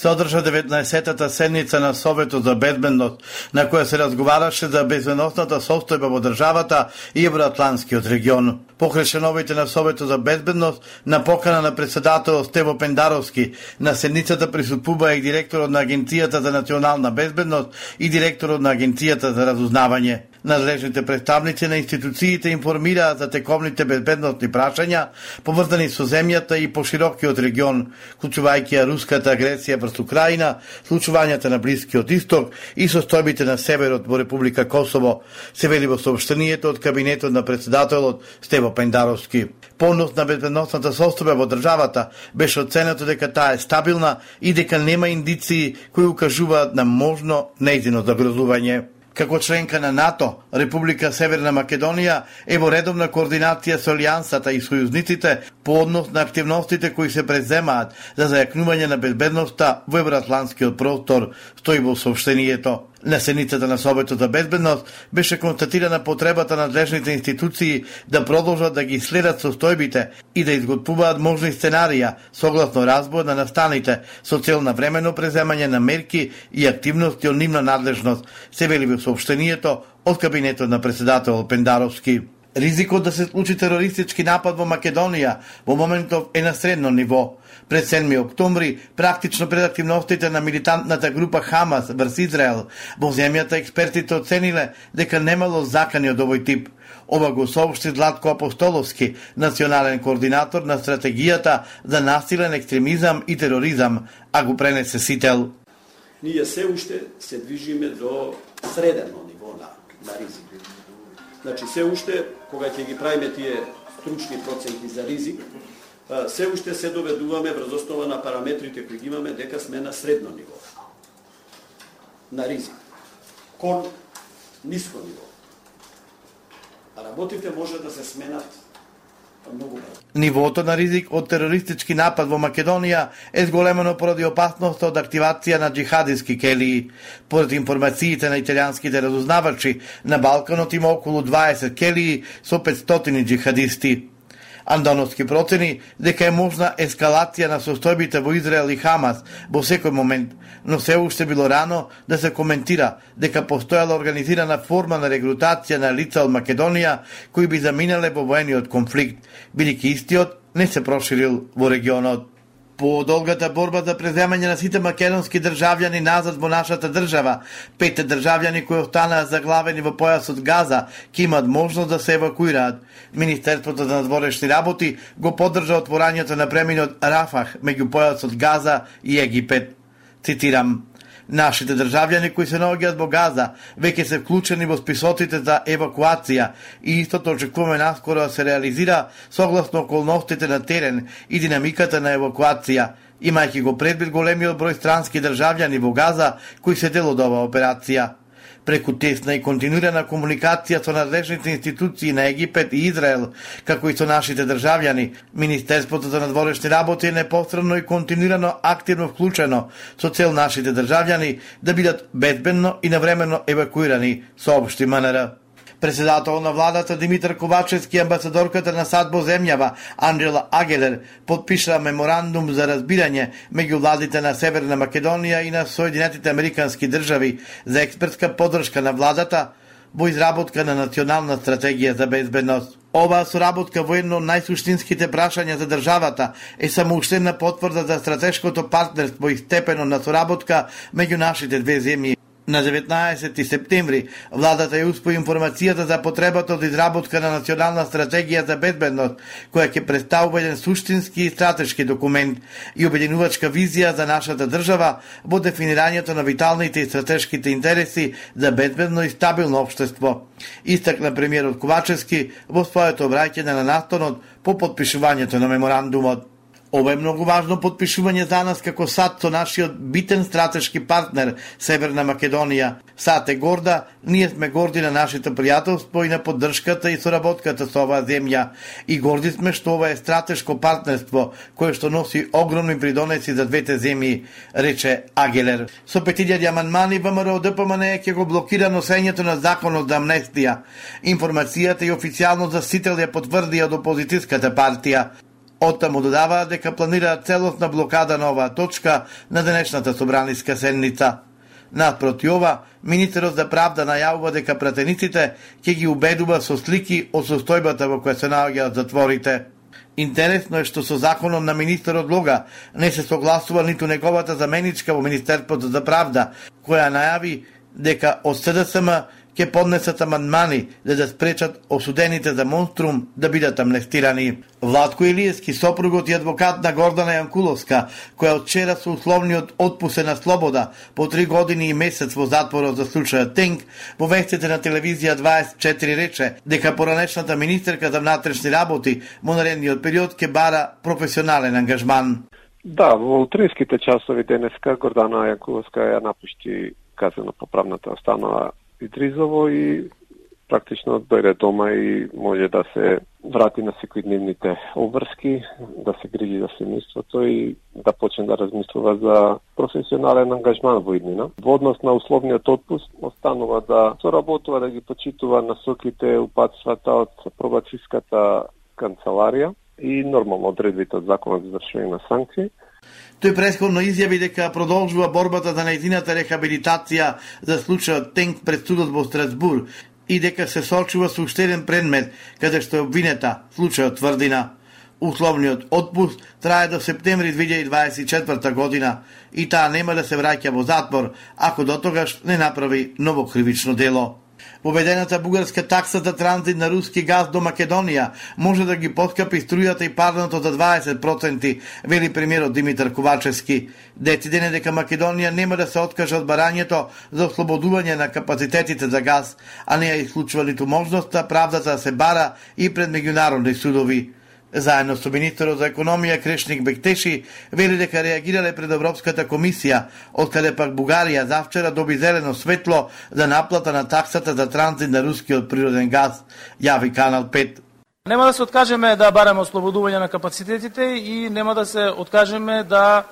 Се одржа 19-та седница на Советот за безбедност, на која се разговараше за безбедностната состојба во државата и Евроатланскиот регион. Покрај членовите на Советот за безбедност, на покана на председател Стево Пендаровски, на седницата присутствува и директорот на Агенцијата за национална безбедност и директорот на Агенцијата за разузнавање. Надлежните представници на институциите информираат за тековните безбедносни прашања поврзани со земјата и поширокиот регион, вклучувајќи ја руската агресија врз Украина, случувањата на Блискиот исток и состојбите на северот во Република Косово, се вели во сообштенијето од кабинетот на председателот Стево Пендаровски. Понос на безбедносната состојба во државата беше оценето дека таа е стабилна и дека нема индиции кои укажуваат на можно нејзино загрозување. Како членка на НАТО, Република Северна Македонија е во редовна координација со Алијансата и сојузниците по однос на активностите кои се преземаат за зајакнување на безбедноста во Евроатланскиот простор, стои во сообщението. На седницата на Советот за безбедност беше констатирана потребата на надлежните институции да продолжат да ги следат состојбите и да изготвуваат можни сценарија согласно разбор на настаните со цел на времено преземање на мерки и активности од нивна надлежност, се вели во сообщението од кабинетот на председател Пендаровски. Ризикот да се случи терористички напад во Македонија во моментов е на средно ниво. Пред 7 октомври, практично пред активностите на милитантната група Хамас врз Израел, во земјата експертите оцениле дека немало закани од овој тип. Ова го соопшти Златко Апостоловски, национален координатор на стратегијата за насилен екстремизам и тероризам, а го пренесе Сител. Ние се уште се движиме до средено ниво на, на ризик. Значи, се уште, кога ќе ги правиме тие стручни проценти за ризик, се уште се доведуваме врз основа на параметрите кои ги имаме дека сме на средно ниво на ризик. Кон ниско ниво. А работите може да се сменат. Нивото на ризик од терористички напад во Македонија е зголемено поради опасноста од активација на джихадиски келии. Поред информациите на италијанските разузнавачи, на Балканот има околу 20 келии со 500 джихадисти. Андоновски процени дека е можна ескалација на состојбите во Израел и Хамас во секој момент, но се уште било рано да се коментира дека постојала организирана форма на регрутација на лица од Македонија кои би заминале во воениот конфликт, бидејќи истиот не се проширил во регионот. По долгата борба за преземање на сите македонски државјани назад во нашата држава, пете државјани кои останаа заглавени во појасот Газа, ќе имат можност да се евакуираат. Министерството за надворешни работи го поддржа отворањето на преминот Рафах меѓу појасот Газа и Египет. Цитирам, Нашите државјани кои се наоѓаат во Газа веќе се вклучени во списотите за евакуација. И истото очекуваме наскоро да се реализира согласно околностите на терен и динамиката на евакуација, имајќи го предвид големиот број странски државјани во Газа кои се дел од оваа операција преку тесна и континуирана комуникација со надлежните институции на Египет и Израел, како и со нашите државјани. Министерството за надворешни работи е непосредно и континуирано активно вклучено со цел нашите државјани да бидат безбедно и навремено евакуирани, соопшти МНР. Председател на владата Димитар Ковачевски и амбасадорката на САД во земјава Анджела Агелер подпишаа меморандум за разбирање меѓу владите на Северна Македонија и на Соединетите Американски држави за експертска поддршка на владата во изработка на национална стратегија за безбедност. Оваа соработка во едно од најсуштинските прашања за државата е самоуштена потврда за стратешкото партнерство и степено на соработка меѓу нашите две земји. На 19 септември, владата ја успои информацијата за потребата од изработка на национална стратегија за безбедност, која ќе представува еден суштински и стратешки документ и обединувачка визија за нашата држава во дефинирањето на виталните и стратешките интереси за безбедно и стабилно општество. Истакна премиерот Ковачевски во своето обраќање на настанот по подпишувањето на меморандумот. Ова е многу важно подпишување за нас како САД со нашиот битен стратешки партнер Северна Македонија. САД е горда, ние сме горди на нашето пријателство и на поддршката и соработката со оваа земја. И горди сме што ова е стратешко партнерство кое што носи огромни придонеси за двете земји, рече Агелер. Со 5000 аманмани ВМРО ДПМН ќе го блокира носењето на законот за амнестија. Информацијата и официјално засител ја потврдија од опозицијската партија. Оттаму додаваа дека планираат целосна блокада на оваа точка на денешната собраниска седница. Напроти ова, министерот за правда најавува дека пратениците ќе ги убедува со слики од состојбата во која се наоѓаат затворите. Интересно е што со законом на министерот Лога не се согласува ниту неговата заменичка во Министерството за правда, која најави дека од СДСМ ќе поднесат амандмани за да спречат осудените за монструм да бидат амнестирани. Владко Илиевски, сопругот и адвокат на Гордана Јанкуловска, која од вчера со условниот отпусе на слобода по три години и месец во затворот за случајот Тенк, во вестите на телевизија 24 рече дека поранешната министерка за внатрешни работи во наредниот период ќе бара професионален ангажман. Да, во утринските часови денеска Гордана Јанкуловска ја напушти казано поправната останала Идризово и практично дојде дома и може да се врати на секојдневните обврски, да се грижи за семејството и да почне да размислува за професионален ангажман во иднина. Во однос на условниот отпуск останува да соработува да ги почитува насоките, упатствата од пробациската канцеларија и нормално одредбите од законот за извршување на санкции Тој предходно изјави дека продолжува борбата за најзината рехабилитација за случајот Тенк пред судот во Страсбур и дека се сочува со уште еден предмет каде што е обвинета случајот Тврдина. Условниот отпуст трае до септември 2024 година и таа нема да се враќа во затвор ако до тогаш не направи ново кривично дело. Воведената бугарска такса за транзит на руски газ до Македонија може да ги подкапи струјата и парното за 20%, вели премиерот Димитар Ковачевски. Дециден е дека Македонија нема да се откаже од барањето за ослободување на капацитетите за газ, а не ја исклучува ниту можноста правдата да се бара и пред меѓународни судови. Заедно со министерот за економија Крешник Бектеши вели дека реагирале пред Европската комисија, од каде пак Бугарија завчера доби зелено светло за наплата на таксата за транзит на рускиот природен газ, јави Канал 5. Нема да се откажеме да бараме ослободување на капацитетите и нема да се откажеме да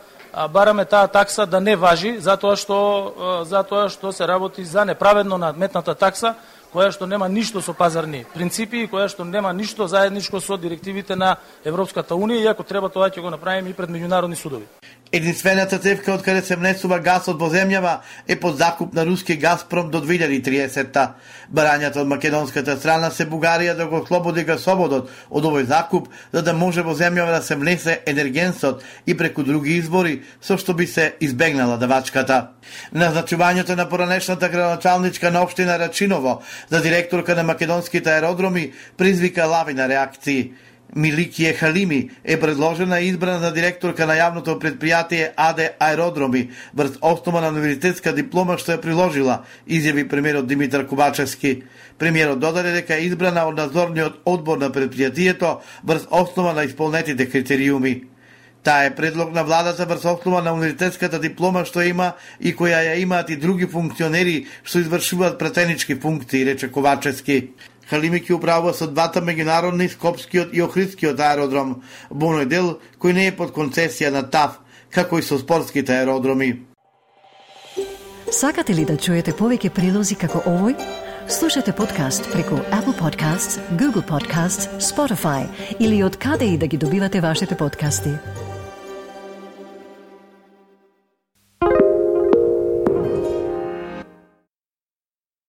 бараме таа такса да не важи, затоа што затоа што се работи за неправедно надметната такса која што нема ништо со пазарни принципи и која што нема ништо заедничко со директивите на Европската Унија, иако треба тоа ќе го направиме и пред меѓународни судови. Единствената цевка од каде се внесува газ од земјава е под закуп на руски Газпром до 2030-та. Барањата од македонската страна се Бугарија да го слободи гасоводот од овој закуп, за да може во земјава да се внесе енергенсот и преку други избори, со што би се избегнала давачката. Назначувањето на поранешната градоначалничка на општина Рачиново за директорка на македонските аеродроми призвика лавина реакции. Миликије Халими е предложена и избрана за директорка на јавното предпријатие АД Аеродроми врз основа на универзитетска диплома што ја приложила, изјави премиерот Димитар Кубачевски. Премиерот додаде дека е избрана од надзорниот одбор на предпријатието врз основа на исполнетите критериуми. Таа е предлог на владата врз основа на универзитетската диплома што има и која ја имаат и други функционери што извршуваат претенички функции, рече Ковачевски. Халими ќе управува со двата меѓународни Скопскиот и Охридскиот аеродром, во оној дел кој не е под концесија на ТАФ, како и со спортските аеродроми. Сакате ли да чуете повеќе прилози како овој? Слушате подкаст преку Apple Podcasts, Google Podcasts, Spotify или од каде и да ги добивате вашите подкасти.